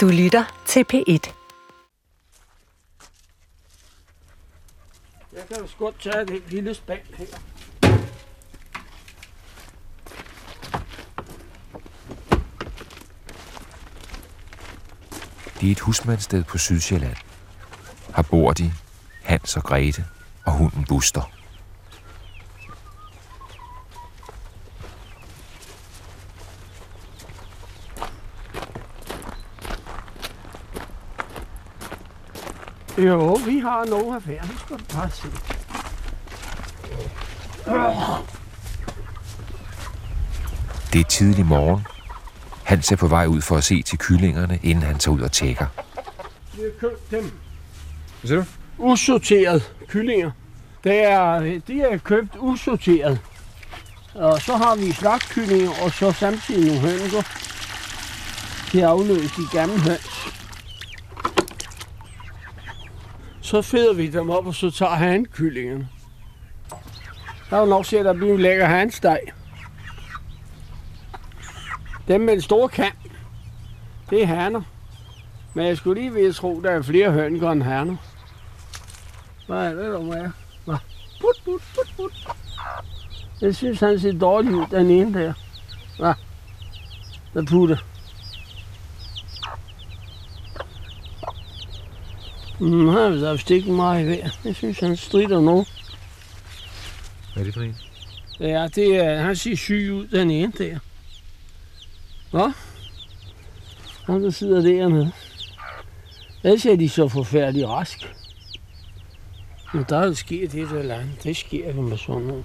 Du lytter til P1. Jeg kan jo godt tage det lille spand her. Det er et husmandssted på Sydsjælland. Her bor de, Hans og Grete og hunden Buster. Jo, vi har nogle af hver. Nu skal du bare se. Det er tidlig morgen. Hans er på vej ud for at se til kyllingerne, inden han tager ud og tjekker. Vi har købt dem. Hvad siger du? Usorteret kyllinger. Det er, de er købt usorteret. Og så har vi slagtkyllinger, og så samtidig nogle hønser. De afløst de gamle høns. Så feder vi dem op, og så tager han kyllingerne. Der er jo nok at der bliver en lækker handsteg. Dem med den store kant, det er haner. Men jeg skulle lige ved at tro, der er flere hønker end haner. Hvad er det, der er? Hvad? Put, put, put, put. Jeg synes, han ser dårlig ud, den ene der. Hvad? Der putter. Mm, han har vist stikket meget vejr. Jeg synes, han strider nu. Hvad er det for en? Ja, det er, han ser syg ud, den ene der. Hvad? Han der sidder dernede. Ellers er de så forfærdeligt rask. Men der er sket det eller andet. Det sker jo med sådan noget.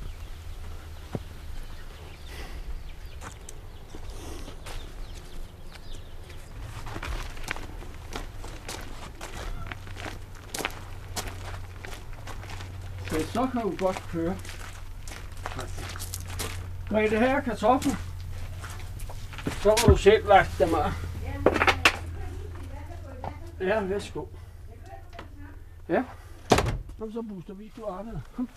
Så så kan jo godt køre. Grete, her kartoffel. Så må du selv lagt dem af. Ja, værsgo. Ja. Kom så, Buster, vis du arbejder. Kom.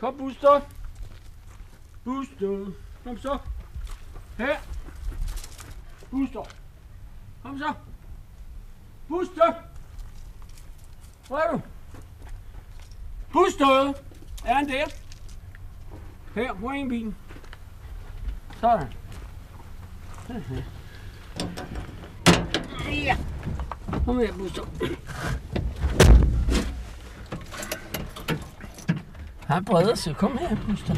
Kom, Buster. Buster. Kom så. Her. Buster. Kom så. Buster. Hvor er du? Buster. Er han der? Her, på en bil. Sådan. Ja. Kom her, Buster. Han breder sig. Kom her, Buster.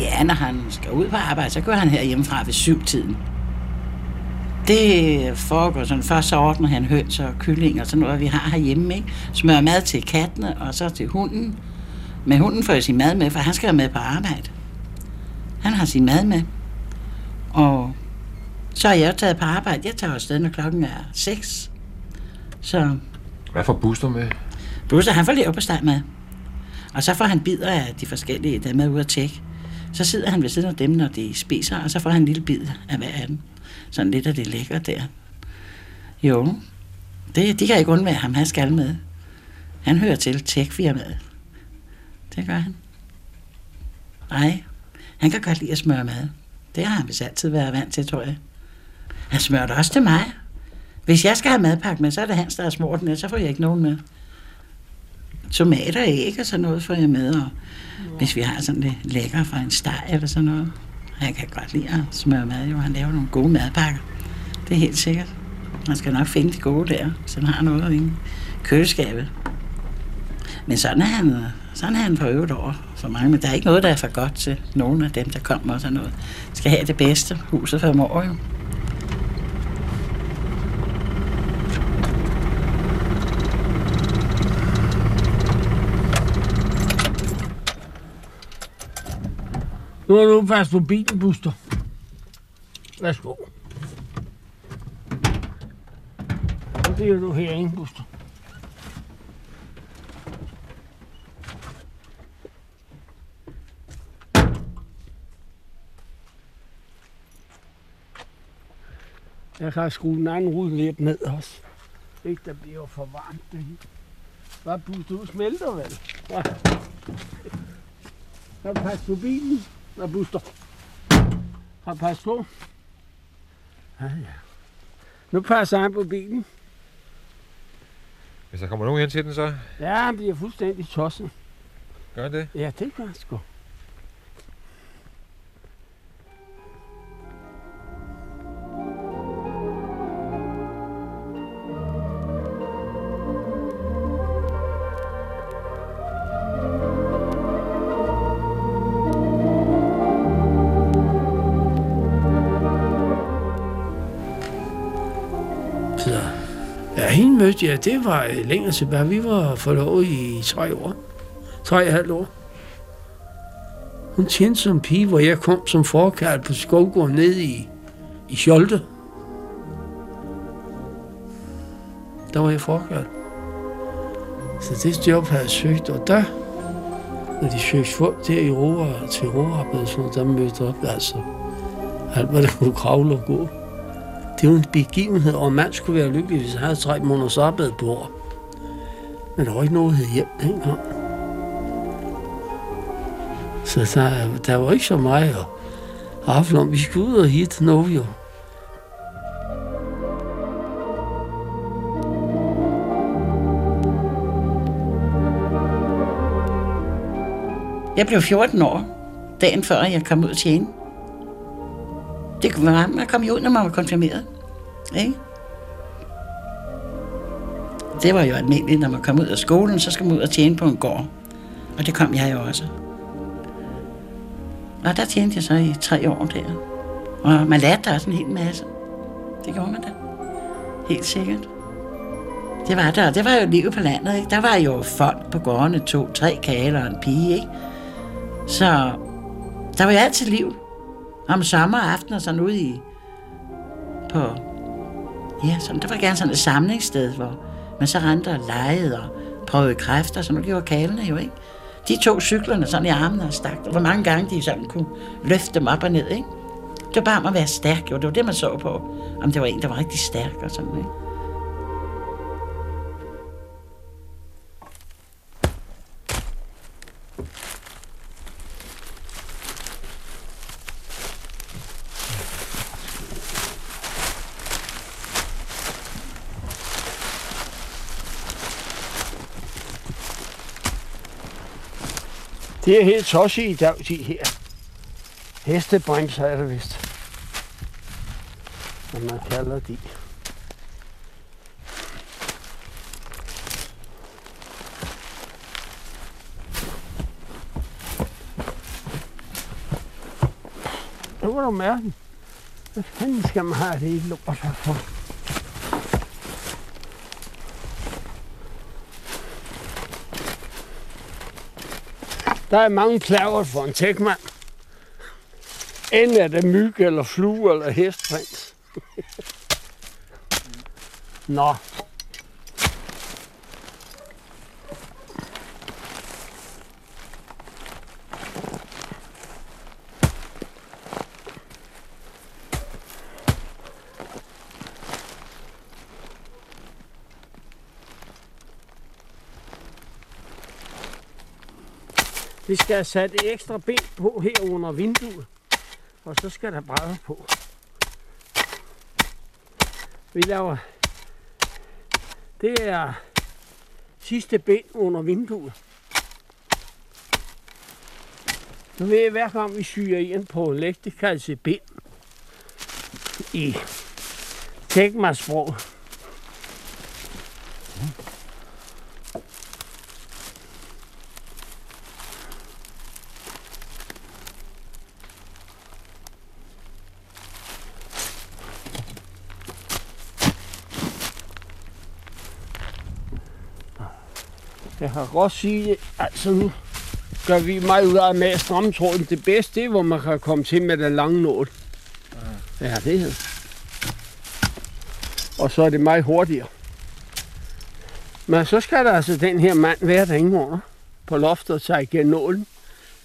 Ja, når han skal ud på arbejde, så går han her hjemmefra ved syvtiden. Det foregår sådan, først så ordner han høns og kylling og sådan noget, vi har herhjemme, ikke? Smører mad til kattene og så til hunden. Men hunden får jo sin mad med, for han skal med på arbejde. Han har sin mad med. Og så er jeg taget på arbejde. Jeg tager afsted, når klokken er 6. Så Hvad får Buster med? Buster, han får lever på steg med. Og så får han bidder af de forskellige, der er med ude at tjekke. Så sidder han ved siden af dem, når de spiser, og så får han en lille bid af hver af dem. Sådan lidt af det lækker der. Jo, det, de kan ikke undvære ham, han skal med. Han hører til tech-firmaet. Det gør han. Nej, han kan godt lide at smøre mad. Det har han vist altid været vant til, tror jeg. Han smører det også til mig. Hvis jeg skal have madpakke med, så er det hans, der har smurt den, så får jeg ikke nogen med. Tomater, æg og sådan noget får jeg med, og hvis vi har sådan det lækker fra en steg eller sådan noget. Han kan godt lide at smøre mad, jo. Han laver nogle gode madpakker. Det er helt sikkert. Man skal nok finde de gode der, så han har noget i køleskabet. Men sådan er han, sådan er han på øvrigt over for mange. Men der er ikke noget, der er for godt til nogen af dem, der kommer og sådan noget. Skal have det bedste. Huset for mor jo. Nu er du fast på bilen, Buster. Værsgo. Nu bliver du herinde, Buster. Jeg kan skrue den anden rude lidt ned også. Ikke, der bliver for varmt. Det. hele. Hvad, Buster, du smelter vel? Ja. Så pas på bilen? Hvad, Buster? Har pas på? Ja, ja. Nu passer han på bilen. Hvis der kommer nogen hen til den, så Ja, han bliver fuldstændig tosset. gør han det. Ja, det gør han sgu. Ja, mødte jeg, det var øh, længere tilbage. Vi var forlovet i tre år. Tre og et halvt år. Hun tjente som pige, hvor jeg kom som forkald på skovgården ned i, i Skjolde. Der var jeg forkald. Så det job havde jeg søgt, og der, når de søgte folk der i Rora, til Rora, så der mødte op, altså, alt hvad der kunne kravle og gå. Det var en begivenhed, og en mand skulle være lykkelig, hvis han havde tre måneders arbejde på år. Men der var ikke noget, hjem dengang. Så der, der var ikke så meget at rafle om. Vi skulle ud og hit noget jo. Jeg blev 14 år, dagen før jeg kom ud til hende. Det var, være, man kom jo ud, når man var konfirmeret. Ikke? Det var jo almindeligt, når man kom ud af skolen, så skal man ud og tjene på en gård. Og det kom jeg jo også. Og der tjente jeg så i tre år der. Og man lærte der også en hel masse. Det gjorde man da. Helt sikkert. Det var der, det var jo livet på landet, ikke? Der var jo folk på gårdene, to, tre kaler og en pige, ikke? Så der var jo altid liv. Om sommeraftener sådan ude i... På... Ja, sådan, der var gerne sådan et samlingssted, hvor man så rendte og legede og prøvede kræfter, så nu gjorde kalene jo, ikke? De tog cyklerne sådan i armene og stak, og hvor mange gange de sådan kunne løfte dem op og ned, ikke? Det var bare om at være stærk, jo. Det var det, man så på. Om det var en, der var rigtig stærk og sådan, ikke? Det er helt tosset i dag, de her. Hestebremser er det vist. Som man kalder de. Nu var du mærke. Hvad fanden skal man have det i lort her Der er mange plager for en tækmand. Enten er det myg eller flue eller hestprins. Nå. Vi skal have sat et ekstra ben på her under vinduet. Og så skal der brædder på. Vi laver... Det er sidste ben under vinduet. Nu ved jeg, hver gang vi syr ind på lægtekalse ben i et bind. I tækmasprog. Kan godt sige altså nu. gør vi meget ud af med at stramme tråden. Det bedste, det er, hvor man kan komme til med den lange nål. Ja, det er det. Og så er det meget hurtigere. Men så skal der altså den her mand være der ingen under på loftet og tage igen nålen.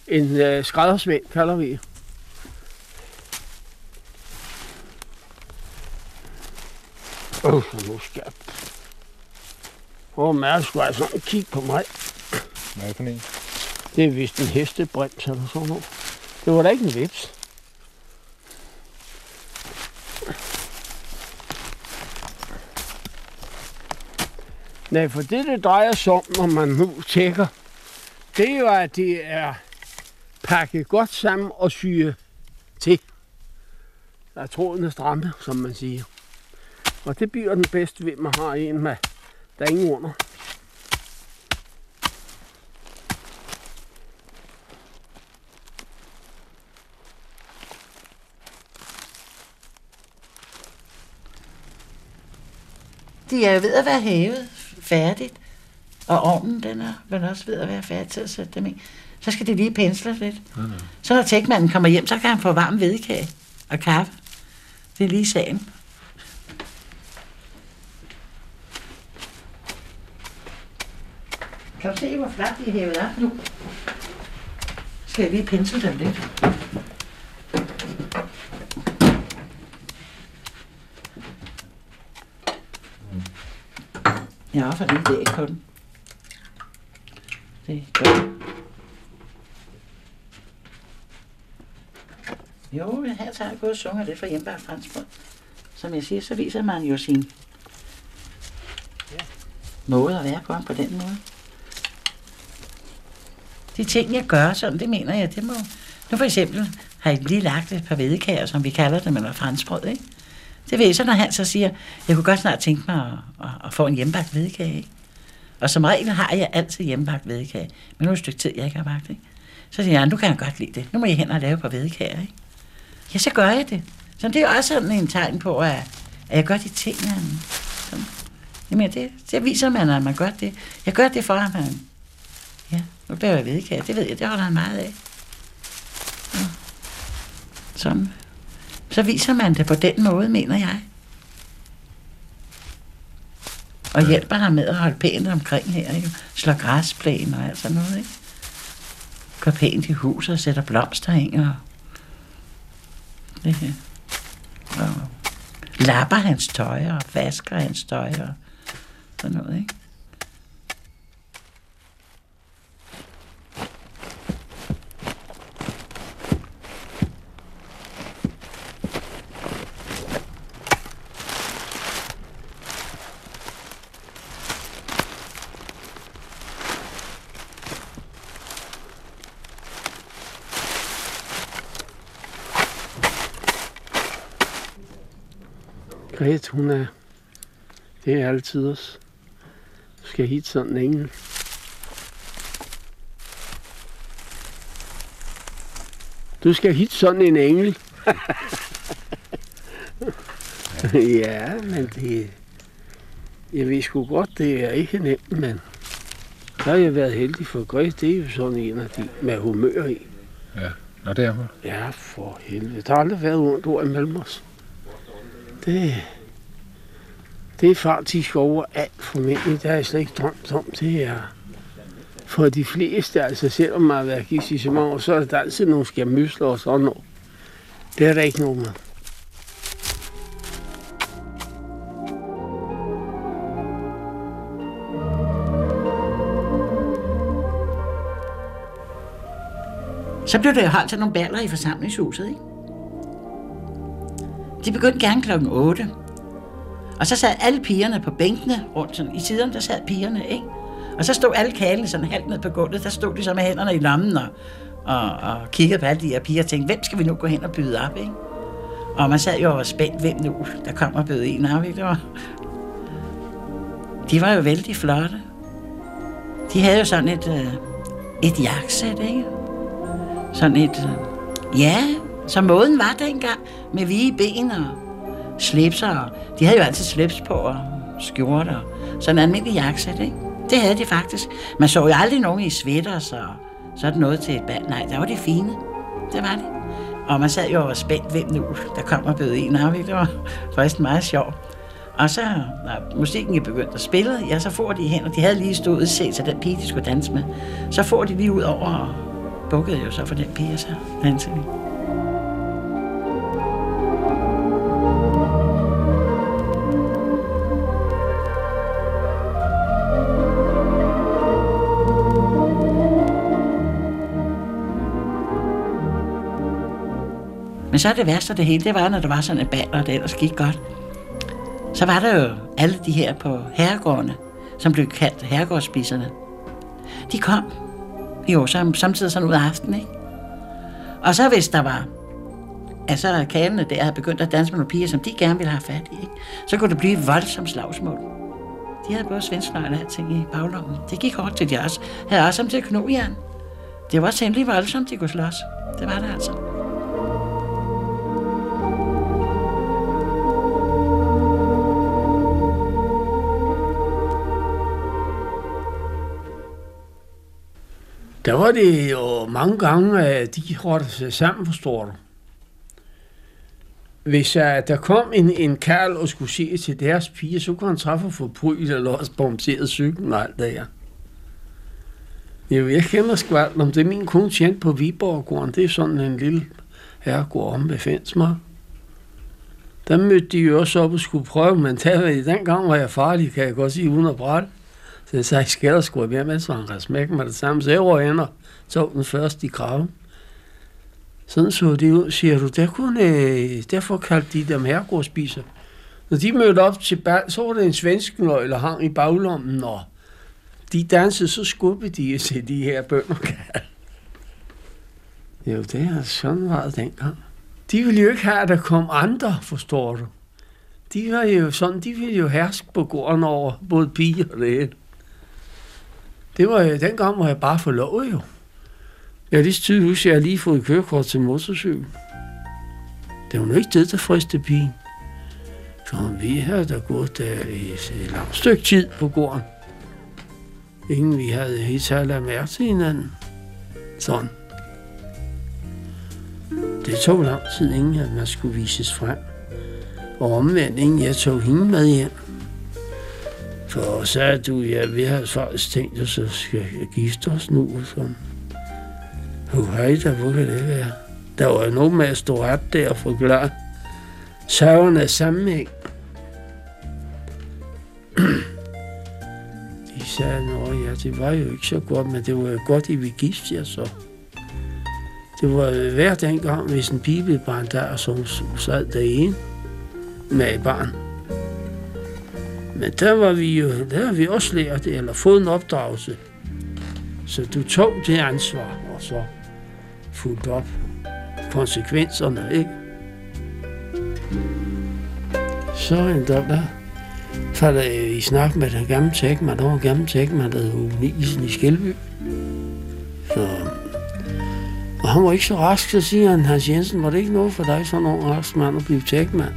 En øh, skræddersvend, kalder vi. Åh, så nu skal jeg... Åh, Mærke skulle altså kigge på mig. Hvad er for en? Det er vist en hestebrems eller sådan noget. Det var da ikke en vips. Nej, for det, det drejer sig om, når man nu tjekker, det er jo, at det er pakket godt sammen og syge til. Der er tråden er stramme, som man siger. Og det bliver den bedste ved, man har en med, der er ingen under. De er jo ved at være hævet færdigt, og ovnen den er vel også ved at være færdig til at sætte dem i. Så skal de lige pensle lidt. Mm. Så når tækmanden kommer hjem, så kan han få varm hvedekage og kaffe. Det er lige sagen. Kan du se, hvor flot de er hævet op nu? Skal jeg lige pensle dem lidt? Ja, for det er ikke på den. Det er godt. Jo, her tager jeg gået og sunget lidt for hjemmebagt franskbrød. Som jeg siger, så viser man jo sin måde at være på på den måde. De ting, jeg gør sådan, det mener jeg, det må... Nu for eksempel har jeg lige lagt et par vedekager, som vi kalder det, eller franskbrød, ikke? Det ved jeg så, når han så siger, jeg kunne godt snart tænke mig at, at, at få en hjemmebagt vedkage. Ikke? Og som regel har jeg altid hjemmebagt vedkage. Men nu er et stykke tid, jeg ikke har bagt. Ikke? Så siger jeg, nu kan jeg godt lide det. Nu må jeg hen og lave et par vedkager. Ikke? Ja, så gør jeg det. Så det er også sådan en tegn på, at, at jeg gør de ting, han... Sådan. Jamen, det, det viser man, at man gør det. Jeg gør det for, at man... Jeg vedkage. Det ved jeg, det holder han meget af. Ja. Sådan så viser man det på den måde, mener jeg. Og hjælper ham med at holde pænt omkring her, ikke? Slår græsplæne og alt sådan noget, ikke? Går pænt i huset og sætter blomster ind og... Det her. Og lapper hans tøj og vasker hans tøj og sådan noget, ikke? Gret, hun er... Det er altid. Du skal hit sådan en engel. Du skal hit sådan en engel. ja, men det... Jeg ved sgu godt, det er ikke nemt, men... Der har jeg været heldig for Gret, det er jo sådan en af de med humør i. Ja, Nå, det er hun. Ja, for helvede. Der har aldrig været ondt ord imellem os. Det, det er faktisk over alt for mig. Det har jeg slet ikke drømt om. Det er for de fleste, altså selvom man har været gift i så mange år, så er der altid nogle skamysler og sådan noget. Det er der ikke nogen med. Så blev der jo holdt til nogle baller i forsamlingshuset, ikke? De begyndte gerne klokken 8. Og så sad alle pigerne på bænkene rundt sådan. I siderne, der sad pigerne, ikke? Og så stod alle kalene sådan halvt ned på gulvet. Der stod de så med hænderne i lommen og, og, og kiggede på alle de her piger og tænkte, hvem skal vi nu gå hen og byde op, ikke? Og man sad jo og var spændt, hvem nu der kom og bød en op, ikke? Det var... De var jo vældig flotte. De havde jo sådan et, øh, et jakkesæt, ikke? Sådan et... Øh, ja, så måden var dengang med vige ben og slipser. De havde jo altid slips på og skjorter. Sådan en almindelig jakkesæt, ikke? Det havde de faktisk. Man så jo aldrig nogen i sweaters og så det noget til et band. Nej, der var det fine. Det var det. Og man sad jo og var spændt, hvem nu der kom og bød en af. Det var faktisk meget sjovt. Og så, når musikken er begyndt at spille, ja, så får de hen, og de havde lige stået og set sig den pige, de skulle danse med. Så får de lige ud over og bukkede jo så for den pige, og så dansede vi. Men så er det værste af det hele, det var, når der var sådan et band, og det ellers gik godt. Så var der jo alle de her på herregårdene, som blev kaldt herregårdsspiserne. De kom jo sam, samtidig sådan ud af aftenen, ikke? Og så hvis der var, altså kalene der havde begyndt at danse med nogle piger, som de gerne ville have fat i, ikke? så kunne det blive et voldsomt slagsmål. De havde både svensknøgle og alting i baglommen. Det gik hårdt til de også. Havde også som til knogjern. Det var temmelig voldsomt, de kunne slås. Det var det altså. Der var det jo mange gange, at de rådte sig sammen, forstår du. Hvis uh, der kom en, en kærl og skulle se til deres pige, så kunne han træffe for bryl eller også bombseret cyklen og alt det her. Jo, jeg kender skvalt om det. er Min kone tjente på Viborggården. Det er sådan en lille herregård om ved Fensmark. Der mødte de jo også op og skulle prøve, men der, dengang var jeg farlig, kan jeg godt sige, uden at brætte. Så jeg sagde, skal der sgu hjem, med, så han kan smække mig det samme. Så jeg røg ind og tog den først i kraven. Sådan så det ud, siger du. Der kunne, øh, derfor kaldte de dem herregårdsspiser. Når de mødte op til bal, så var det en svensk nøgle, hang i baglommen, og de dansede, så skubbede de til de her bønder. jo, det er sådan var det dengang. De ville jo ikke have, at der kom andre, forstår du. De var jo sådan, de ville jo herske på gården over både piger og det det var dengang, hvor jeg bare forlovet jo. Jeg er lige tydeligt huske, at jeg lige fået kørekort til motorcykel. Det var nu ikke det, der friste pigen. For vi havde da gået der i et langt stykke tid på gården. Ingen vi havde helt særlig mærke til hinanden. Sådan. Det tog lang tid, inden at man skulle vises frem. Og omvendt, inden jeg tog hende med hjem. For så er du, ja, vi har faktisk tænkt os, at skal gifte os nu. Så. sådan. hej da, hvor kan det være? Der var jo nogen med at stå op der og forklare sørgerne sammenhæng. De sagde, at ja, det var jo ikke så godt, men det var jo godt, I ville gifte jer så. Det var hver dengang, hvis en pige blev brændt der, og så sad derinde med et barn. Men der var vi jo, der har vi også lært det, eller fået en opdragelse. Så du tog det ansvar, og så fuldt op konsekvenserne, ikke? Så en dag der faldt jeg i snak med den gamle tækmand, der var en gammel tækmand, der hed Isen i Skelby. Så, og han var ikke så rask, så siger han, Hans Jensen, var det ikke noget for dig, sådan en ung rask mand, at blive tækmand?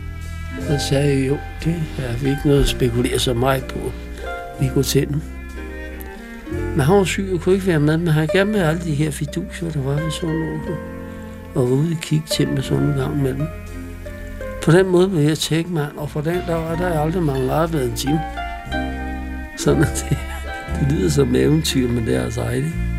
Han sagde jeg, jo, det har vi ikke noget at spekulere så meget på. Vi går til den. Men han var syg og kunne ikke være med, men han gerne med alle de her fiduser, der var ved sådan noget. Og var ude og kigge til med sådan en gang imellem. På den måde blev jeg tækmand, og for den der var der aldrig manglet arbejde en time. Sådan at det, det lyder som eventyr, men det er altså rigtigt.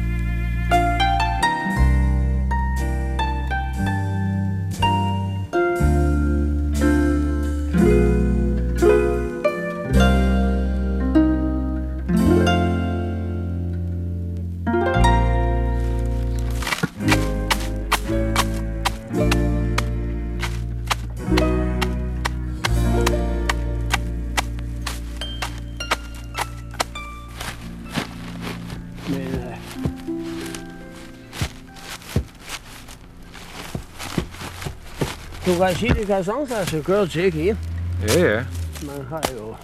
Sig gøre til igen. Ja, ja. Man har jo...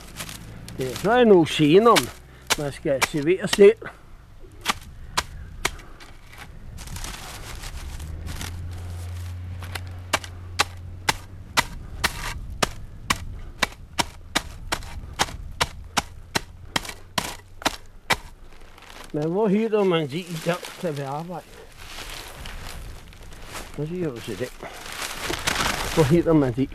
Det er så er nogle scener, man skal servere selv. Men hvor hitter man de der, der vil arbejde? Så siger du til den. Hvor hitter man de?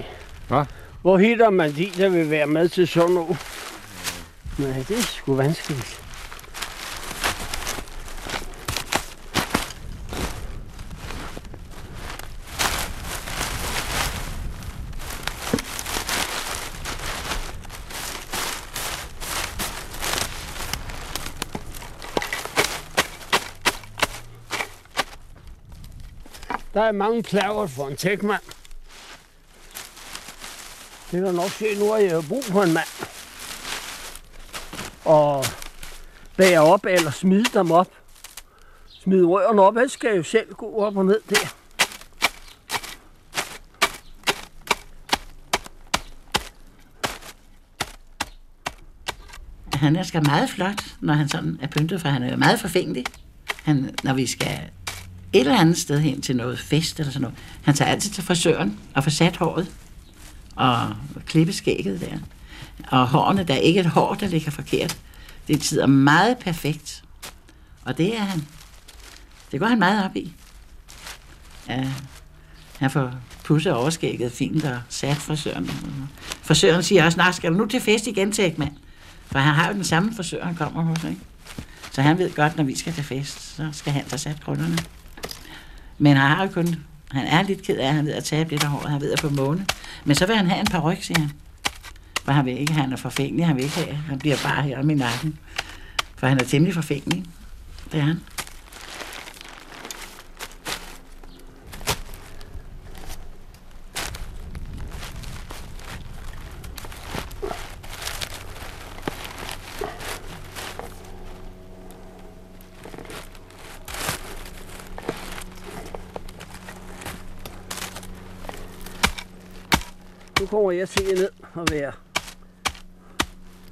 Hvad? Hvor hitter man de, der vil være med til sådan noget? Nej, det er sgu vanskeligt. Der er mange klaver for en tækmand. Det kan du nok se, nu har jeg jo brug for en mand. Og bære op eller smide dem op. Smide rørene op, ellers skal jo selv gå op og ned der. Han er skal meget flot, når han sådan er pyntet, for han er jo meget forfængelig. Han, når vi skal et eller andet sted hen til noget fest eller sådan noget, han tager altid til frisøren og får sat håret og klippe skægget der. Og hårene, der er ikke et hår, der ligger forkert. Det sidder meget perfekt. Og det er han. Det går han meget op i. Ja, han får pudset overskægget fint og sat frisøren. Frisøren siger også, nej, skal du nu til fest igen, Tækmand? For han har jo den samme frisør, han kommer hos, ikke? Så han ved godt, når vi skal til fest, så skal han tage sat grunderne. Men han har jo kun... Han er lidt ked af, at han ved at tabe lidt af håret. Han ved at få måne. Men så vil han have en par ryg, siger han. For han vil ikke han er forfængelig. Han vil ikke have, han bliver bare her om i nakken. For han er temmelig forfængelig. Det er han. Jeg til ned og være,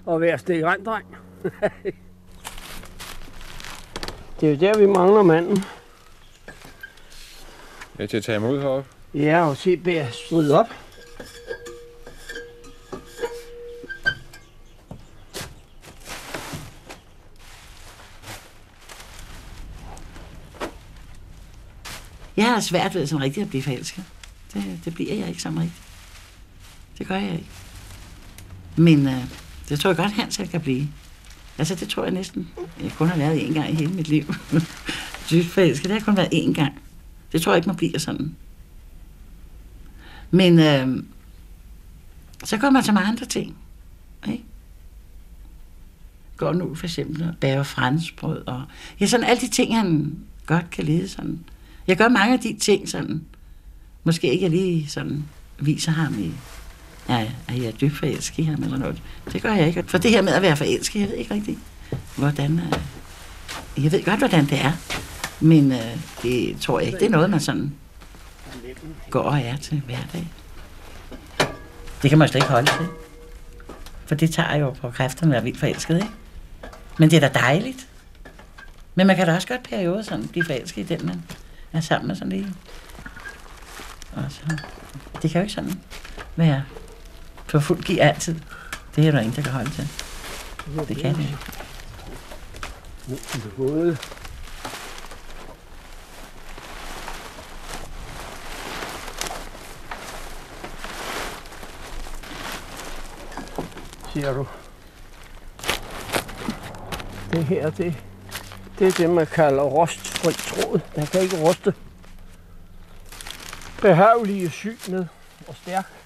og være stikrandreng. det er jo der, vi mangler manden. Jeg er til at tage imod heroppe. Ja, og se bære strid op. Jeg har svært ved sådan rigtigt at blive forelsket. Det, det bliver jeg ikke som rigtigt. Det gør jeg ikke. Men øh, det tror jeg godt, Hans han kan blive. Altså, det tror jeg næsten, jeg kun har været én gang i hele mit liv. Dybt forelsket, det har kun været én gang. Det tror jeg ikke, man bliver sådan. Men øh, så kommer man til mange andre ting. Ikke? Går nu for eksempel og bager franskbrød. Og, ja, sådan alle de ting, han godt kan lide sådan. Jeg gør mange af de ting sådan. Måske ikke jeg lige sådan viser ham i, ja, at jeg er dybt forelsket i ham eller noget. Det gør jeg ikke. For det her med at være forelsket, jeg ved ikke rigtigt, hvordan... Øh, jeg ved godt, hvordan det er. Men øh, det tror jeg ikke, det er noget, man sådan går og er til hverdag. Det kan man slet ikke holde til. For det tager jo på kræfterne at være vildt forelsket, ikke? Men det er da dejligt. Men man kan da også godt periode sådan blive forelsket i den, man er sammen med sådan lige. Og så, det kan jo ikke sådan være for fuld altid. Det er der ingen, der kan holde til. Det kan det ikke. Nu er det gået. Siger du. Det her, det, det er det, man kalder rostfri tråd. Den kan ikke ruste. Behagelige synet og stærk.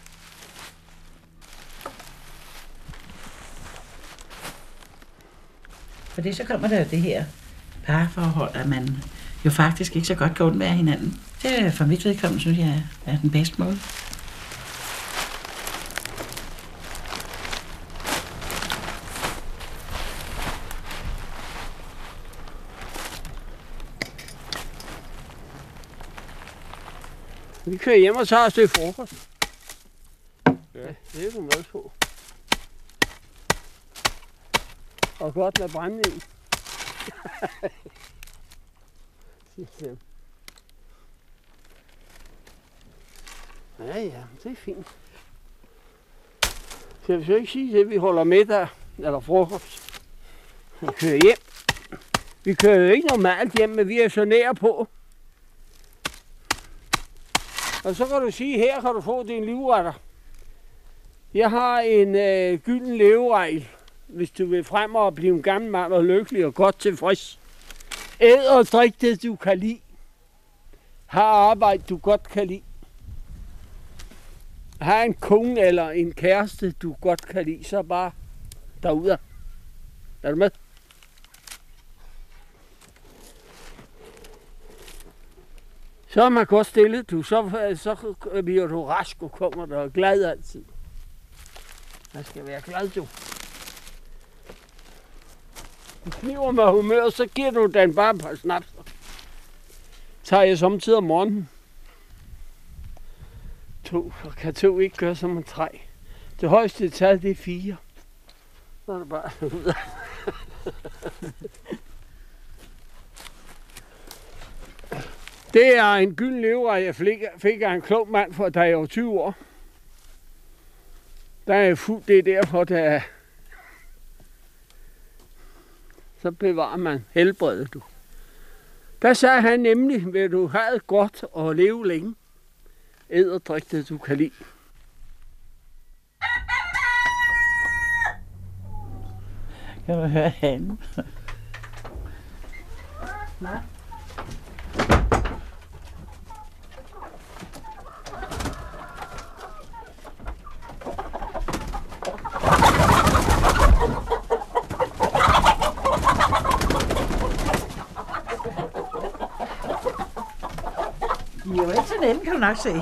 Fordi så kommer der jo det her parforhold, at man jo faktisk ikke så godt kan undvære hinanden. Det er for mit vedkommende, synes jeg, er den bedste måde. Vi kører hjem og tager et stykke frokost. Ja, det er du med på. Og godt med brænding. ja, ja, det er fint. Skal vi så ikke sige det, vi holder middag eller frokost? Vi kører hjem. Vi kører jo ikke normalt hjem, men vi er så nær på. Og så kan du sige, her kan du få din livretter. Jeg har en øh, gylden leveregel, hvis du vil frem og blive en gammel mand og lykkelig og godt tilfreds. Æd og drik det, du kan lide. Har arbejde, du godt kan lide. Har en kone eller en kæreste, du godt kan lide, så bare derude. Er du med? Så er man godt stillet, du. Så, så bliver du rask og kommer der glad altid. Man skal være glad, du. Kniver med humør, så giver du den bare et par snaps. Tager jeg samtidig om morgenen. To, og kan to ikke gøre som en tre. Det højeste tal, det er fire. Så er det bare ud. Det er en gylden lever, jeg fik, fik af en klog mand, for da jeg var 20 år. Der er jeg fuld, det er derfor, der er... Så bevarer man helbredet, du. Der sagde han nemlig, vil du have det godt og leve længe, æd og drik det, du kan lide. Kan du høre hanen? De er jo ikke så nemme, kan du nok se.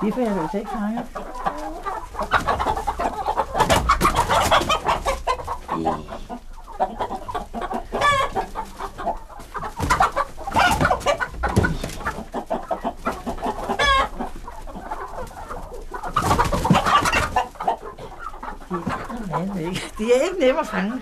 Det får jeg altså ikke fanget. De nemme at fange.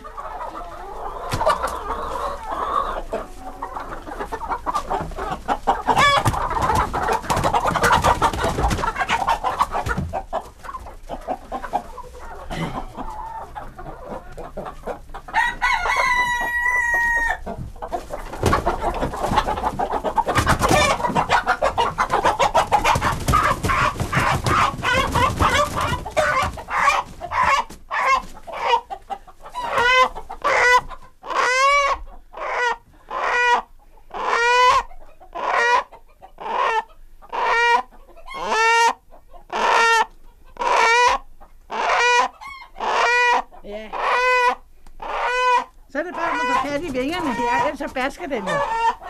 Ja. Så er det bare at få fat i vingerne her, ellers så basker den jo.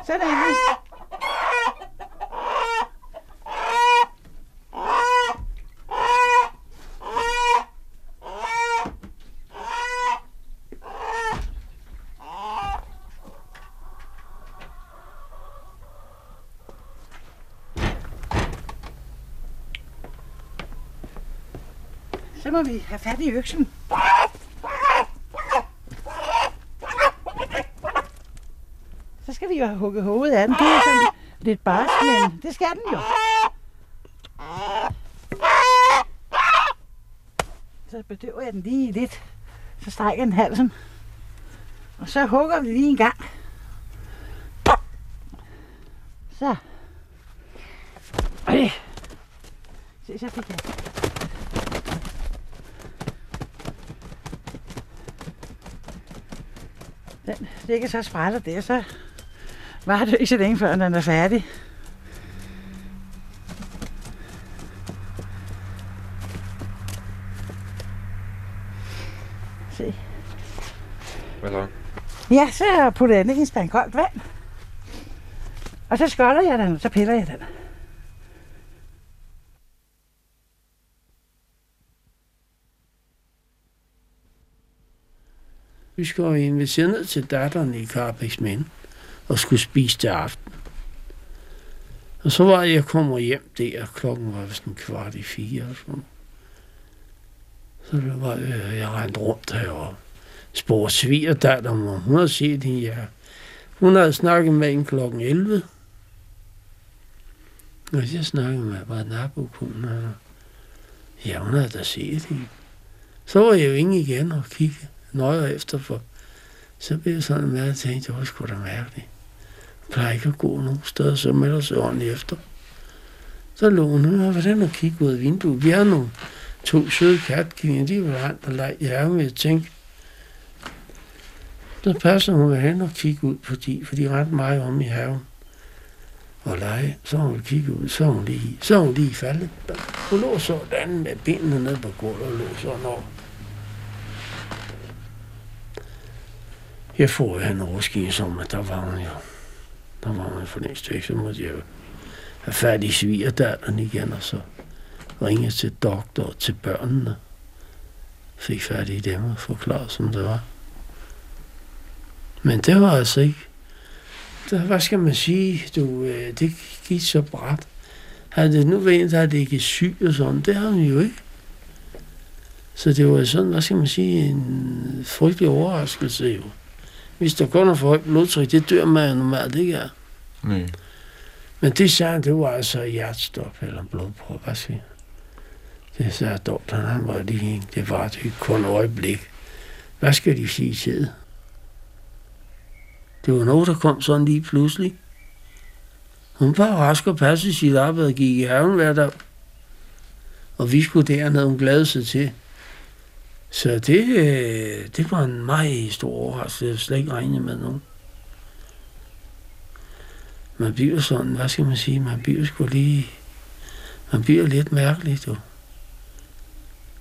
Sådan. Så må vi have fat i øksen. Så skal vi jo have hugget hovedet af den. Det er sådan lidt barsk, men det skal den jo. Så bedøver jeg den lige lidt. Så strækker jeg den halsen. Og så hugger vi lige en gang. Så. Øh. Se, så fik jeg. Den ligger så sprætter der, så var det ikke så længe før, den er færdig. Se. Hvad så? Ja, så putter jeg den i en spand koldt vand. Og så skolder jeg den, og så piller jeg den. Vi skal jo invitere ned til datteren i Carpex Mænd og skulle spise til aften. Og så var jeg kommer hjem der, klokken var sådan kvart i fire og sådan. Så det var, øh, jeg rendte rundt her og spurgte svigerdatteren, om hun havde set hende. Ja. Hun havde snakket med en klokken 11. Og jeg snakkede med bare nabokonen. og Ja, hun havde da set hende. Så var jeg jo inde igen og kigge nøje efter, for så blev jeg sådan mærke, at jeg tænkte, det var sgu da mærkeligt. Plejer ikke at gå nogen steder, så melder sig ordentligt efter. Så lå hun her, hvordan og kigge ud af vinduet. Vi havde nogle to søde katkine, de var rent og lege i ærmen, jeg tænkte. Så passer hun hen og kigge ud på de, for de rent meget om i haven og lege. Så hun kigge ud, så hun lige, så hun lige faldet. Hun lå sådan med benene ned på gulvet og lå sådan over. Jeg får jo en overskine som, at der var hun jo. Der var man for længst væk, så måtte jeg jo have fat i svigerdatteren igen, og så ringe til doktor og til børnene. Fik fat i dem og forklare, som det var. Men det var altså ikke. Der, hvad skal man sige? Du, øh, det gik så bræt. Havde det nu været en, der havde ikke syg og sådan, det har hun jo ikke. Så det var sådan, hvad skal man sige, en frygtelig overraskelse jo. Hvis der kun er for højt blodtryk, det dør man normalt ikke af. Nej. Men det sagde det var altså hjertestop eller blodprøve, hvad siger? Det sagde doktoren, han var lige, det var det kun øjeblik. Hvad skal de sige til det? Det var noget, der kom sådan lige pludselig. Hun var rask og passe sit arbejde og gik i haven hver dag. Og vi skulle dernede, hun glædede sig til. Så det, øh, det var en meget stor overraskelse. Jeg slet ikke regnet med nogen. Man bliver sådan, hvad skal man sige, man bliver sgu lige, man bliver lidt mærkelig, du.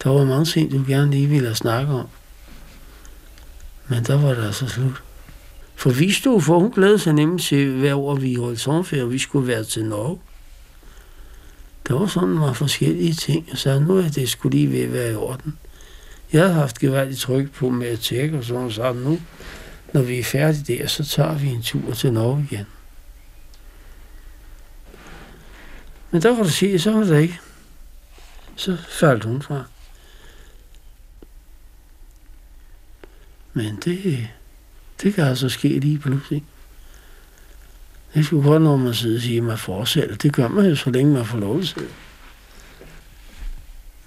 Der var mange ting, du gerne lige ville snakke om. Men der var det altså slut. For vi stod for, hun glædede sig nemlig til hver år, vi holdt sommerferie, og vi skulle være til Norge. Der var sådan nogle forskellige ting, og så nu er det skulle lige ved at være i orden. Jeg havde haft gevaldigt tryk på med at tjekke, og sådan noget. nu, når vi er færdige der, så tager vi en tur til Norge igen. Men der kan du se, så var det ikke. Så faldt hun fra. Men det, det kan altså ske lige pludselig. Det skulle godt, når man sidder og siger, at man fortsætter. Det gør man jo, så længe man får lov til.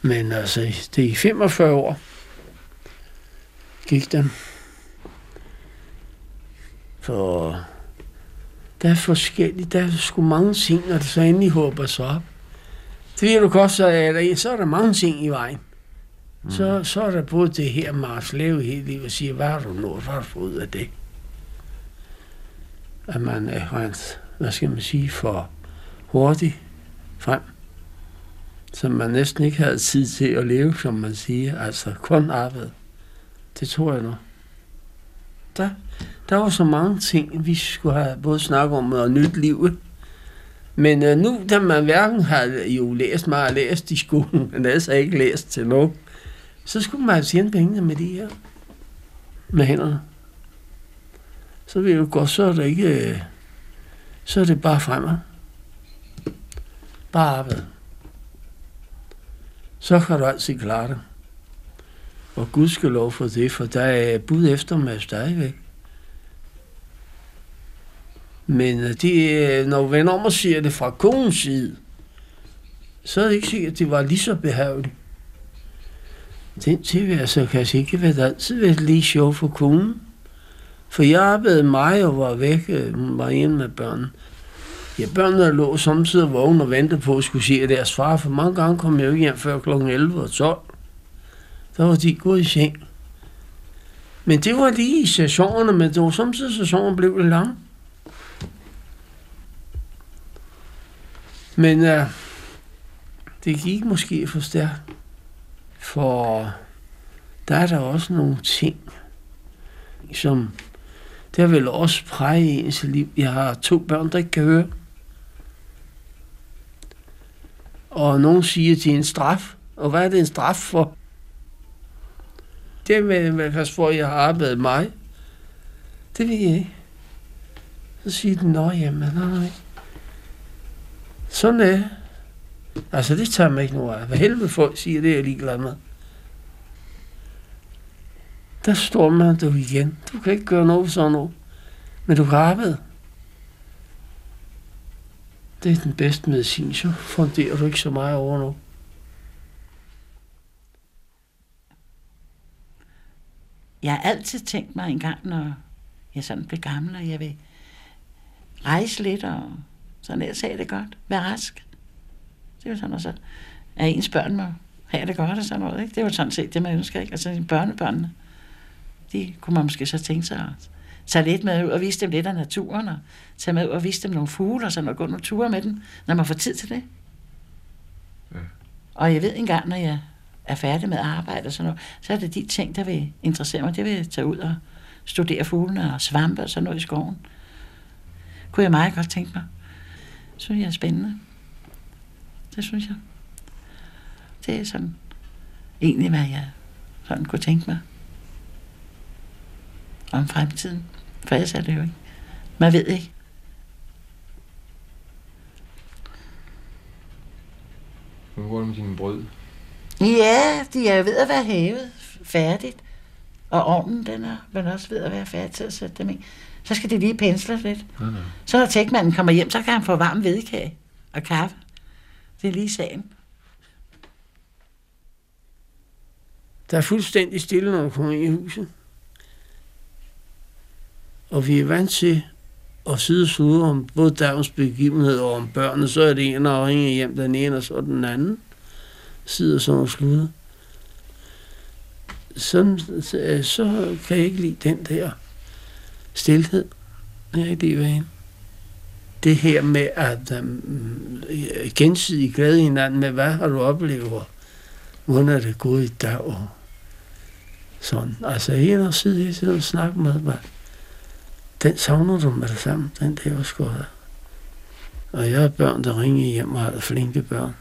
Men altså, det er i 45 år gik den. For der er forskelligt. Der er sgu mange ting, når det så endelig håber sig op. Det ved du godt, så er der, så er der mange ting i vejen. Mm. Så, så er der både det her Mars leve helt livet og sige, hvad har du nået, hvad har du fået ud af det? At man er rent, hvad skal man sige, for hurtig frem. Så man næsten ikke havde tid til at leve, som man siger, altså kun arbejde. Det tror jeg nok. Der, der var så mange ting, vi skulle have både snakket om og nyt livet. Men øh, nu, da man hverken har jo læst meget læst i skolen, men altså ikke læst til noget, så skulle man altså tjene pengene med de her, med hænderne. Så vil jo godt, så er det ikke, øh, så er det bare fremad. Bare arbejde. Så kan du altid klare det. Og Gud skal lov for det, for der er bud efter mig stadigvæk. Men øh, det, øh, når man om og siger det fra kongens side, så er det ikke sikkert, at det var lige så behageligt. Den tilværelse altså, kan ikke være altid været lige sjov for konen. For jeg arbejdede mig og var væk, øh, var hjemme med børn. Ja, børnene lå samtidig vågne og ventede på at skulle se deres far, for mange gange kom jeg jo hjem før kl. 11 og 12 så var de gået i seng. Men det var lige i sæsonerne, men det var samtidig sæsonen blev det lang. Men uh, det gik måske for stærkt. For der er der også nogle ting, som der vil også præge ens liv. Jeg har to børn, der ikke kan høre. Og nogen siger, at det er en straf. Og hvad er det en straf for? Det med, med hvor jeg har arbejdet mig, det ved jeg ikke. Så siger den, nå jamen, nej, nej. Sådan er Altså, det tager mig ikke noget af. Hvad helvede folk siger, det er jeg ligeglad med. Der står man du igen. Du kan ikke gøre noget sådan noget. Men du kan arbejde. Det er den bedste medicin, så funderer du ikke så meget over noget. Jeg har altid tænkt mig en gang, når jeg sådan bliver gammel, og jeg vil rejse lidt, og sådan ellers have det godt. Være rask. Det er jo sådan, og så at ens børn må have det godt og sådan noget. Ikke? Det er jo sådan set det, man ønsker. Ikke? Altså børnebørnene, de kunne man måske så tænke sig at tage lidt med ud og vise dem lidt af naturen, og tage med ud og vise dem nogle fugle, og sådan og gå nogle ture med dem, når man får tid til det. Ja. Og jeg ved engang, når jeg er færdig med arbejde og sådan noget, så er det de ting, der vil interessere mig. Det vil jeg tage ud og studere fuglene og svampe og sådan noget i skoven. Kunne jeg meget godt tænke mig. Det synes jeg er spændende. Det synes jeg. Det er sådan egentlig, hvad jeg sådan kunne tænke mig om fremtiden. For ellers er det jo ikke. Man ved ikke. Hvordan går det med dine brød? Ja, de er ved at være hævet færdigt. Og ovnen, den er vel også ved at være færdig til at sætte dem i. Så skal de lige pensle lidt. Nej, nej. Så når tækmanden kommer hjem, så kan han få varm hvedekage og kaffe. Det er lige sagen. Der er fuldstændig stille, når du kommer ind i huset. Og vi er vant til at sidde og slude om både dagens begivenhed og om børnene. Så er det en, ringer hjem den ene, og så den anden. Sidder sådan og sluder. Sådan, så, øh, så kan jeg ikke lide den der stillhed. Jeg er ikke lide ved hende. Det her med at øhm, øh, um, gensidigt glæde hinanden med, hvad har du oplevet? Hvordan er det gået i dag? Og sådan. Altså, en og sidde hele tiden og snakke med mig. Den savner du med det samme. Den der var skåret. Og jeg har børn, der ringer hjem og har flinke børn.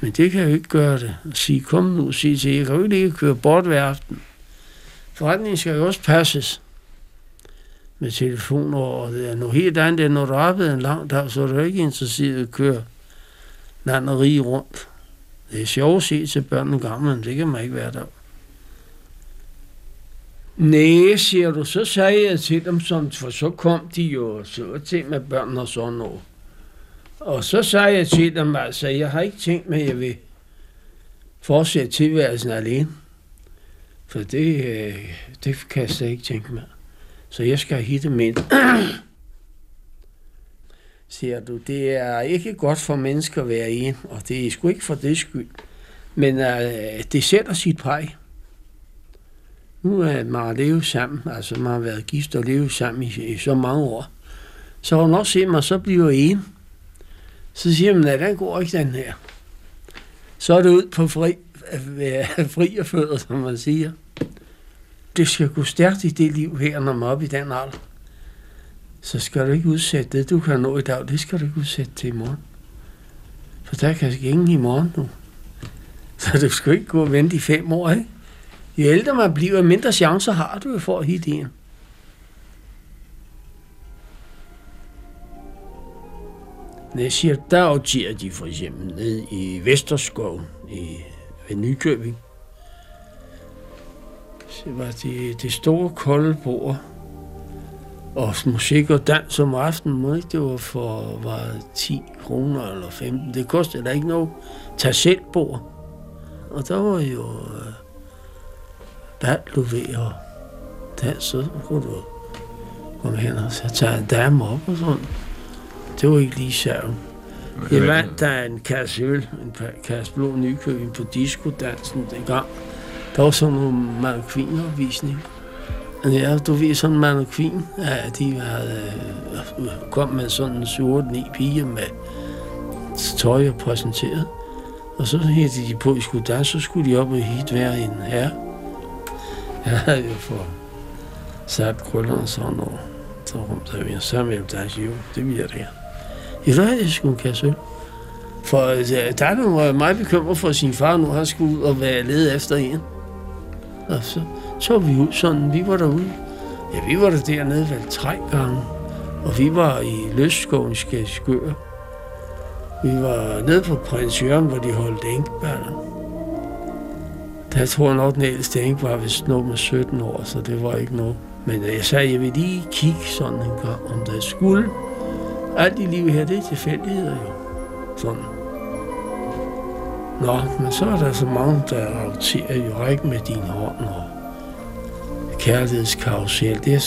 Men det kan jeg jo ikke gøre det. Og sige, kom nu, sige til, jeg kan jo ikke lige køre bort hver aften. Forretningen skal jo også passes med telefoner, og det er noget helt andet, end når du arbejder en lang dag, så er du ikke interesseret i at køre land og rige rundt. Det er sjovt at se til børnene gamle, men det kan man ikke være der. Næh, siger du, så sagde jeg til dem, som, for så kom de jo så til med børn og sådan noget. Og så sagde jeg til dem, altså, jeg har ikke tænkt mig, at jeg vil fortsætte tilværelsen alene. For det, øh, det kan jeg slet ikke tænke mig. Så jeg skal hitte med. Siger du, det er ikke godt for mennesker at være en, og det er sgu ikke for det skyld. Men uh, det sætter sit præg. Nu er man levet sammen, altså man har været gift og levet sammen i, i så mange år. Så hun man også se mig, så bliver en. Så siger man, at den går ikke den her. Så er det ud på fri, fri og fødder, som man siger. Det skal gå stærkt i det liv her, når man er oppe i den alder. Så skal du ikke udsætte det, du kan nå i dag, det skal du ikke udsætte til i morgen. For der kan ingen i morgen nu. Så du skal ikke gå og vente i fem år, ikke? Jo ældre man bliver, mindre chancer har du for at hitte en. Når jeg der aftiger de for eksempel ned i Vesterskov i, ved Nykøbing. Så var det, det store kolde bord, og musik og dans om aftenen, må ikke? det var for var 10 kroner eller 15. Det kostede da ikke noget. Tag selv bord. Og der var jo øh, bald du ved og dans, så kunne du komme hen og så tage en dame op og sådan. Det var ikke lige sjovt. Jeg vandt der en kasse øl, en kasse blå nykøbing på diskodansen dengang. Der var sådan nogle mannequin-opvisninger. Ja, du ved sådan en mannequin, ja, de havde, øh, kom med sådan en sort ni piger med tøj og præsenteret. Og så hættede de på, skulle danse, så skulle de op og hit hver en her. Jeg havde jo for sat krøllerne og sådan noget. Så vi, så vil jeg danse jo, det bliver det. I ved, at jeg kasse. For altså, der var øh, meget bekymret for sin far, nu han skulle ud og være lede efter en. Og så så vi ud sådan, vi var derude. Ja, vi var der dernede vel tre gange. Og vi var i Løsskoven skør. Vi var nede på Prins Jørgen, hvor de holdt enkballer. Der tror jeg nok, den ældste enke var vist noget med 17 år, så det var ikke noget. Men jeg sagde, jeg vil lige kigge sådan en gang, om der skulle. Alt i livet her, det er tilfældigheder jo. Sådan. Nå, men så er der så mange, der afterer jo ikke med din hånd og kærlighedskarusel. Jeg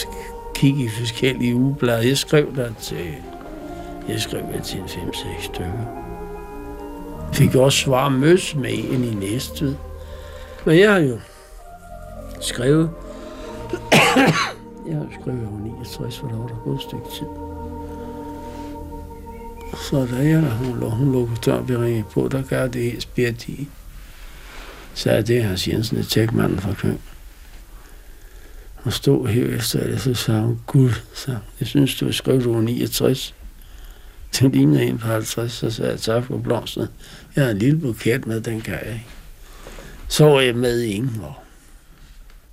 kigge i forskellige ugeblade. Jeg skrev der til, jeg skrev der til 5-6 stykker. Fik også svar møs med en i næste. Men jeg har jo skrevet, jeg har skrevet over 69, hvor der var der gået et stykke tid. Så da jeg, da hun, hun lukkede døren, vi ringede på, der gør det helt spjert i. Så er det Hans Jensen, det tækmanden fra Køn. Og stod her efter det, så sagde hun, Gud, så jeg synes, du har skrevet over 69. Det ligner en på 50, så sagde jeg, tak for blomsten. Jeg har en lille buket med, den kan jeg ikke. Så var jeg med i og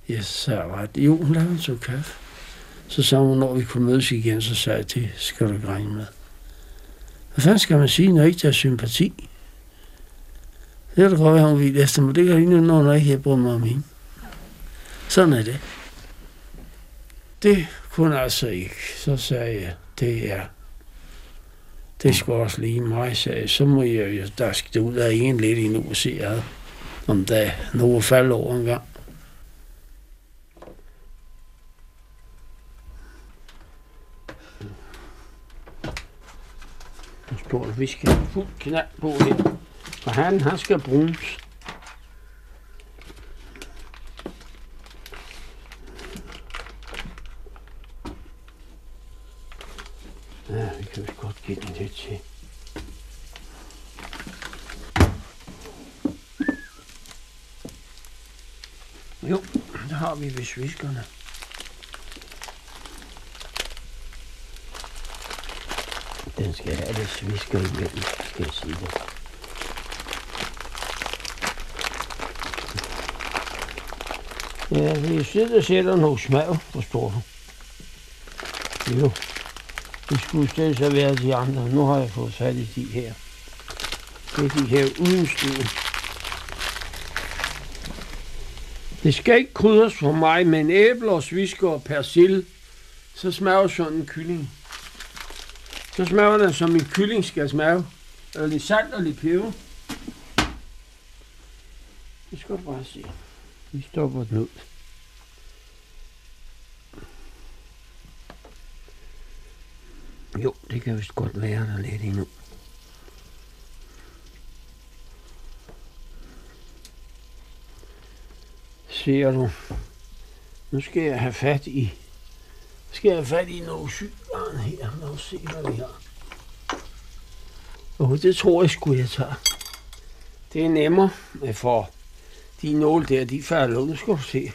jeg sagde, ret, jo, hun lavede en kaffe. Så sagde hun, når vi kunne mødes igen, så sagde jeg, det skal du ikke regne med. Hvad fanden skal man sige, når ikke der er sympati? Det er da godt at hun vil efter mig. Det kan ikke når hun ikke bruger mig om hende. Sådan er det. Det kunne altså ikke. Så sagde jeg, det er det skal også lige mig, sagde jeg. Så må jeg jo, der skal ud af en lidt endnu og se, om der er noget fald over en gang. Der står vi skal have fuld knald på her. For han, han skal bruges. Ja, vi kan vist godt give den lidt til. Jo, der har vi ved sviskerne. Den skal have det svisker imellem, skal jeg sige det. Ja, vi sidder og sætter nogle smag, forstår du. Jo. Det skulle stedet så være de andre. Nu har jeg fået fat i de her. Det er de her uden stød. Det skal ikke krydres for mig, men æbler, svisker og persille, så smager sådan en kylling. Så smager den, som en kylling skal smage. Eller lidt salt og lidt peber. Det skal du bare se. Vi stopper den ud. Jo, det kan vist godt være der lidt endnu. Ser du? Nu skal jeg have fat i skal jeg have fat i nogle sygvarn her. Lad os se, hvad vi har. Og det tror jeg skulle jeg tage. Det er nemmere for de nåle der, de falder ud. Skal du se.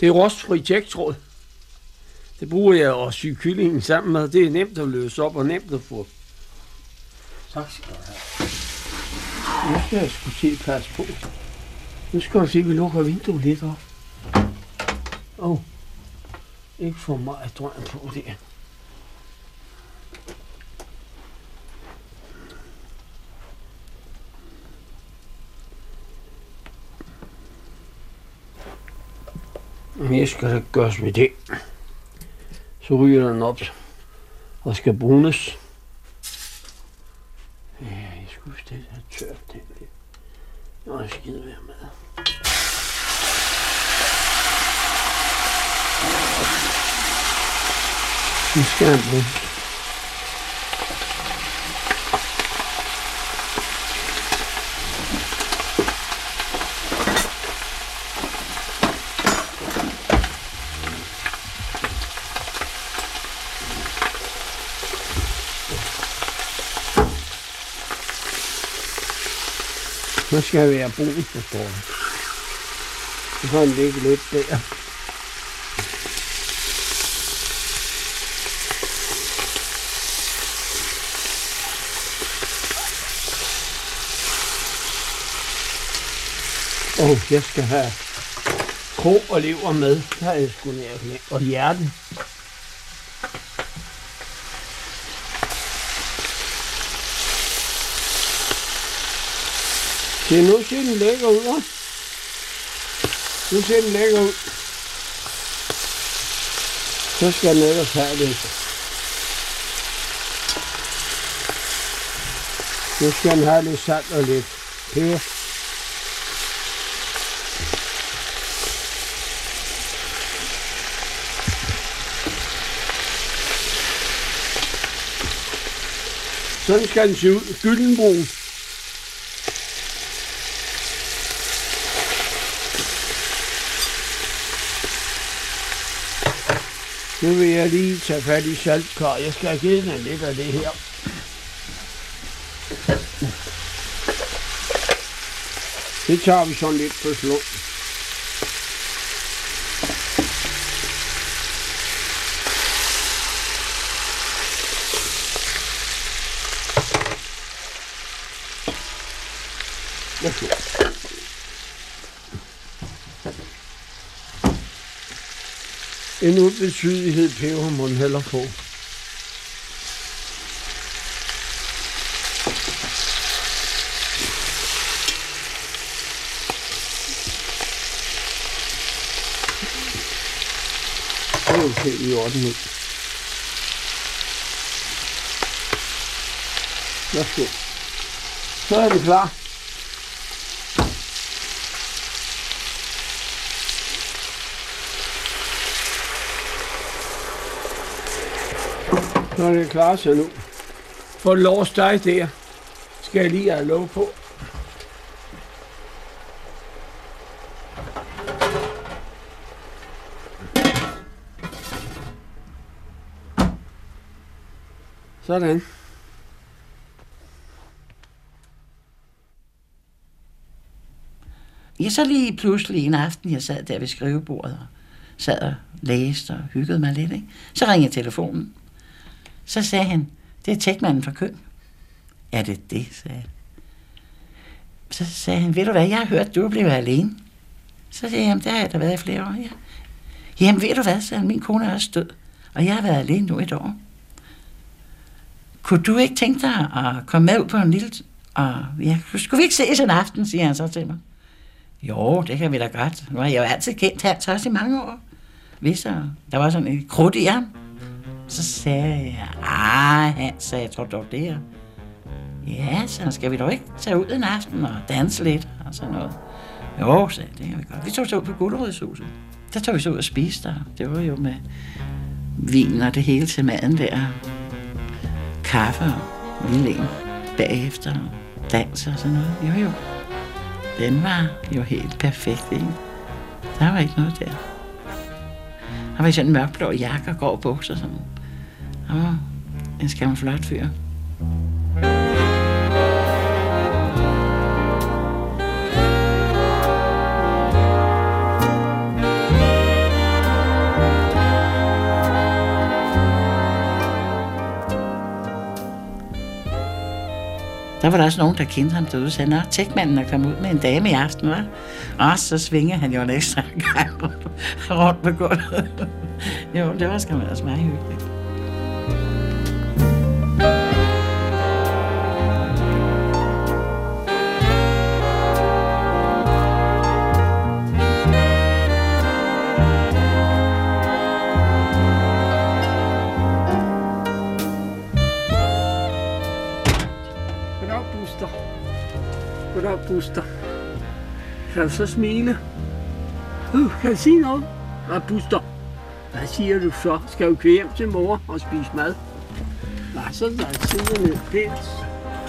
Det er rostfri tjektråd. Det bruger jeg at sy kyllingen sammen med. Det er nemt at løse op og nemt at få. Tak skal du have. Nu skal jeg sgu se passe på. Nu skal du se, at vi lukker vinduet lidt op. Åh, oh, ikke for meget drøm på det. Mere skal der gøres med det. Så ryger den op og skal brunes. Ja, jeg skulle stille have tørt den lidt. Nå, jeg skider være med. Nu skal. Nu skal jeg være brun på bordet. Så kan den ligge lidt der. Og jeg skal have krog og lever med. Der har jeg sgu nær Og hjerte. Se, nu ser den lækker ud, hva'? Nu ser den lækker ud. Så skal den ellers have lidt. Nu skal den have lidt salt og lidt peber. Sådan skal den se ud. Gyldenbrun. Nu vil jeg lige tage fat i saltkar. Jeg skal have givet den lidt af det her. Det tager vi sådan lidt på slå. Værsgo. En ubetydelighed peber må den heller få. Det er helt i orden nu. Værsgo. Så er vi klar. Nå, er det klarer sig nu. For lås dig der, skal jeg lige have lov på. Sådan. Ja, så lige pludselig en aften, jeg sad der ved skrivebordet og sad og læste og hyggede mig lidt, ikke? så ringede telefonen. Så sagde han, det er tækmanden fra Køn. Ja, det er det, sagde jeg. Så sagde han, ved du hvad, jeg har hørt, du er blevet alene. Så sagde jeg, jamen, det har jeg da været i flere år, ja. Jamen, ved du hvad, sagde han, min kone er også død, og jeg har været alene nu et år. Kunne du ikke tænke dig at komme med ud på en lille... Og, ah, ja, skulle vi ikke ses en aften, siger han så til mig. Jo, det kan vi da godt. Nu har jeg jo altid kendt Hans også i mange år. Hvis der, der var sådan et krudt i ham. Så sagde jeg, ah, Hans, sagde jeg, tror du det er? Ja, så skal vi dog ikke tage ud en aften og danse lidt og sådan noget. Jo, sagde jeg, det kan vi godt. Vi tog så ud på Gulerodshuset. Der tog vi så ud og spiste der. Det var jo med vin og det hele til maden der. Kaffe og lille en bagefter. Dans og sådan noget. Jo, jo. Den var jo helt perfekt, ikke? Der var ikke noget der. Han var i sådan en mørkblå jakke og grå bukser. Sådan. Han var en skam flot fyr. Der var der også nogen, der kendte ham derude, og sagde, at tækmanden er kommet ud med en dame i aften, hva'? Og så svinger han jo en ekstra gang rundt på gulvet. jo, det var sgu også meget hyggeligt. Goddag, Kan du så smile? Uh, kan du sige noget? Hvad, Buster? Hvad siger du så? Skal du køre hjem til mor og spise mad? Nej, så der sidder ned pænt.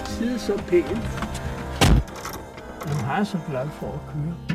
Sidde så pænt. Nu har jeg så glad for at køre.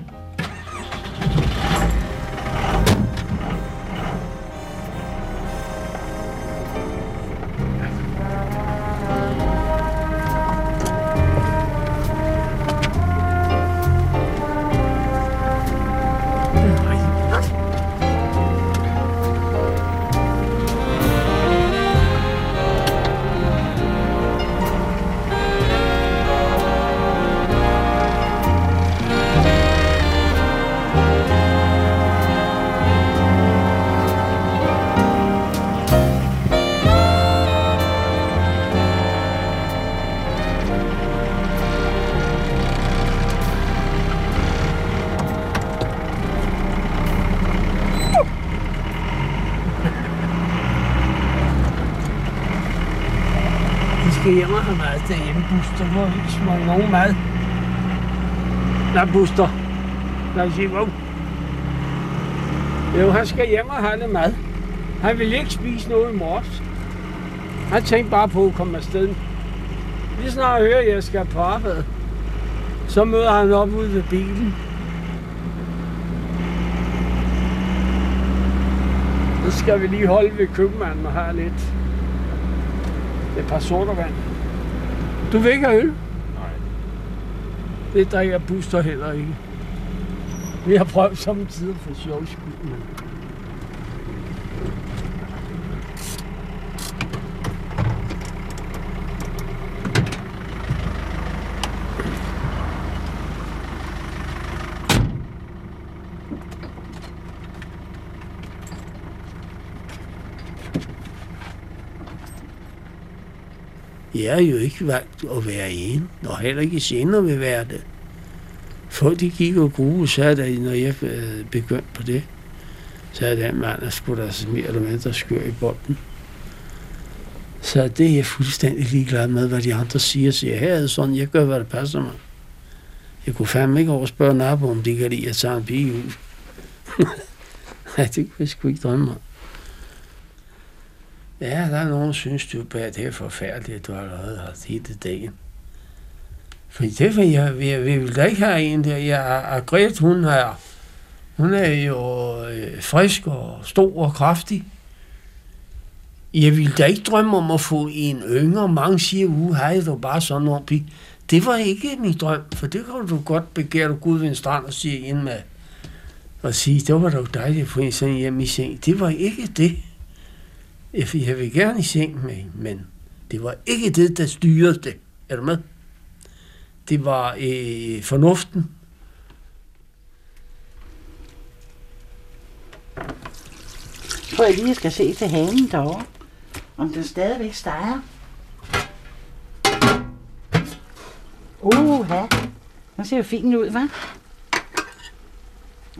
Buster. Nogen mad. Nej, Buster. Lad os sige, hvor. Jo, han skal hjem og have lidt mad. Han vil ikke spise noget i morges. Han tænkte bare på at komme afsted Lige snart hører, at jeg skal på arbejde, så møder han op ude ved bilen. Så skal vi lige holde ved købmanden og have lidt et par sortervand. Du vil ikke have øl? Det drikker Buster heller ikke. Vi har prøvet samtidig for sjov skyld, men... Jeg er jo ikke valgt at være en, og heller ikke senere vil være det. Folk de gik og gruede, sagde der, når jeg øh, begyndte på det, så er den mand, der skulle der altså mere eller mindre skør i bolden. Så det er jeg fuldstændig ligeglad med, hvad de andre siger. Så jeg her er sådan, jeg gør, hvad der passer mig. Jeg kunne fandme ikke overspørge nabo, om de kan lide at tage en pige ud. Nej, det kunne jeg sgu ikke drømme om. Ja, der er nogen, der synes, du bærer det er forfærdeligt, at du allerede har set det dagen. For det vil jeg, vi, vi vil da ikke have en der. Jeg er Gret, hun er, hun er jo øh, frisk og stor og kraftig. Jeg ville da ikke drømme om at få en yngre. Mange siger, uh, hej, du bare sådan en pige. Det var ikke min drøm, for det kan du godt begære du Gud ved en strand og sige ind med og sige, det var da dejligt at få en sådan hjem i seng. Det var ikke det. Jeg vil gerne i seng med hende, men det var ikke det, der styrede det. Er du med? Det var øh, fornuften. Jeg tror jeg lige, jeg skal se til hanen derovre. Om den stadigvæk steger. Uha, den ser jo fin ud, hva'?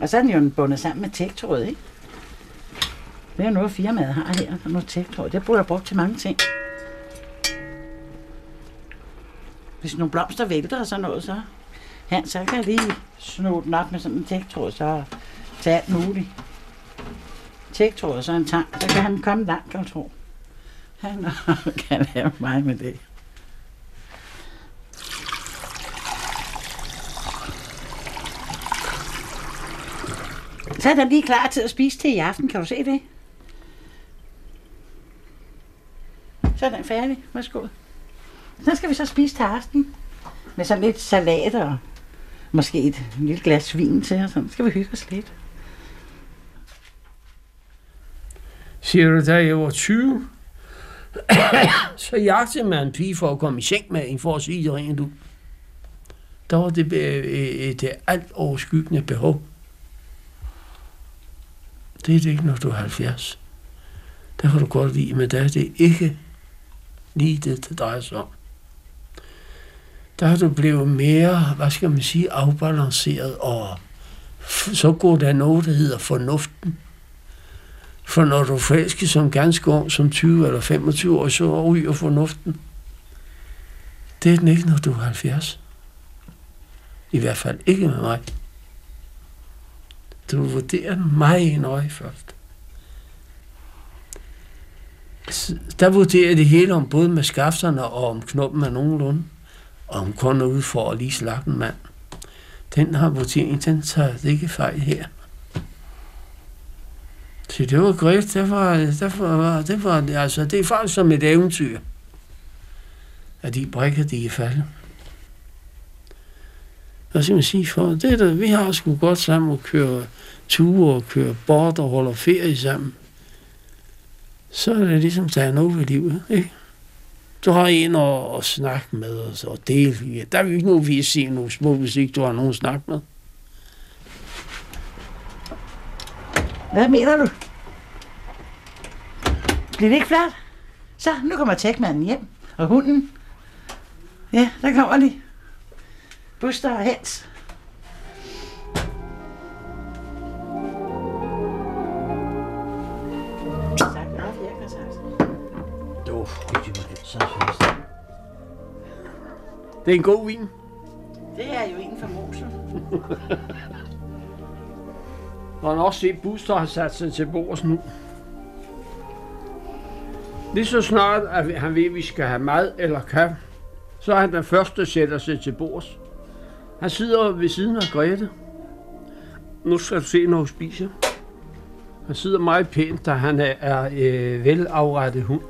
Og så er den jo bundet sammen med tægtråd, ikke? Det er noget, firmaet har her, der er noget tægtråd. Det burde jeg brugt til mange ting. Hvis nogle blomster vælter og sådan noget, så, ja, så kan jeg lige sno den op med sådan en tægtråd, så tage alt muligt. Tægtråd og så en tang, så kan han komme langt, jeg tror. Han kan lave mig med det. Så er der lige klar til at spise til i aften, kan du se det? Så er den færdig. Værsgo. Så skal vi så spise til aften. Med sådan lidt salat og måske et lille glas vin til. Og sådan. Så skal vi hygge os lidt. Siger du, da jeg var 20, så jagtede man en pige for at komme i seng med en, for at sige det rent ud. Der var det øh, øh, øh, et, et alt overskyggende behov. Det er det ikke, når du er 70. Der kan du godt lide, men der er det ikke lige det, det drejer sig om. Der har du blevet mere, hvad skal man sige, afbalanceret, og så går der noget, der hedder fornuften. For når du forelsker som ganske ung, som 20 eller 25 år, så ryger fornuften. Det er den ikke, når du er 70. I hvert fald ikke med mig. Du vurderer den meget nøje først. Der vurderer det hele om både med skafterne og om knoppen er nogenlunde. Og om kun er ude for at lige slagte en mand. Den har vurdering, den tager det ikke fejl her. Så det var grift, Det var, det var, det var, altså, det er faktisk som et eventyr. At de brækker, de er faldet. Hvad skal man sige for? Det der, vi har sgu godt sammen at køre ture og køre bort og holder ferie sammen. Så er det ligesom, der er noget ved livet, ikke? Du har en at, at snakke med og, og dele. Ja, Der er jo ikke noget, vi se nogle små, hvis ikke du har nogen at snakke med. Hvad mener du? Bliver det ikke flot? Så, nu kommer tækmanden hjem. Og hunden. Ja, der kommer de. Buster og Hans. Det er en god vin. Det er jo en fra Mosel. Og han også set, Buster har sat sig til bords nu. Lige så snart, at han ved, at vi skal have mad eller kaffe, Så er han den første, der sætter sig til bords. Han sidder ved siden af Grete. Nu skal du se, når hun spiser. Han sidder meget pænt, da han er, er øh, velafrettet hund.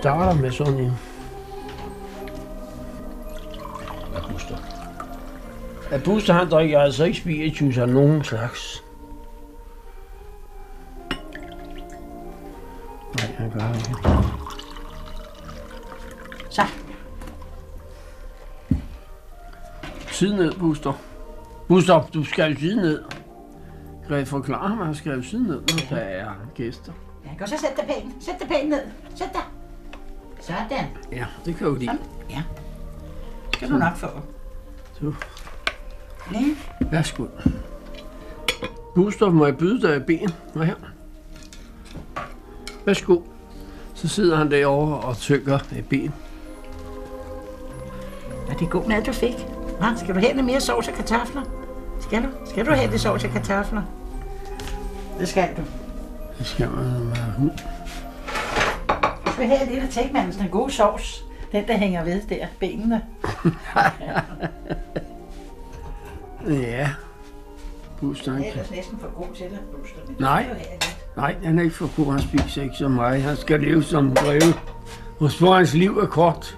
Starter med sådan en. Hvad puster? Ja, Buster han drikker altså ikke spiritus af nogen slags. Nej, han gør ikke. Så, Sid ned, Buster. Buster, du skal jo sidde ned. Kan jeg forklare ham, at han skal jo sidde ned, når der er gæster? ja, gå så sæt dig pænt. Sæt dig pænt ned. Sæt dig. Sådan. Ja, det kan jo lide. Sådan. Ja. Skal du nok få. Så, Ja. værsgo. Buster, må jeg byde dig et ben? Nå her. Værsgo. Så sidder han derovre og tykker et ben. Var det god mad, du fik? Hva? Skal du have lidt mere sovs og kartofler? Skal du? Skal du have det sovs og kartofler? Det skal du. Det skal man skal have lidt af tækmandens, den gode sovs. Den, der hænger ved der, benene. Ja. Buster, han Det er ellers næsten for god til dig, Buster. Nej. Nej, han er ikke for god. Han spiser ikke så meget. Han skal leve som breve. Hvor hvor hans liv er kort.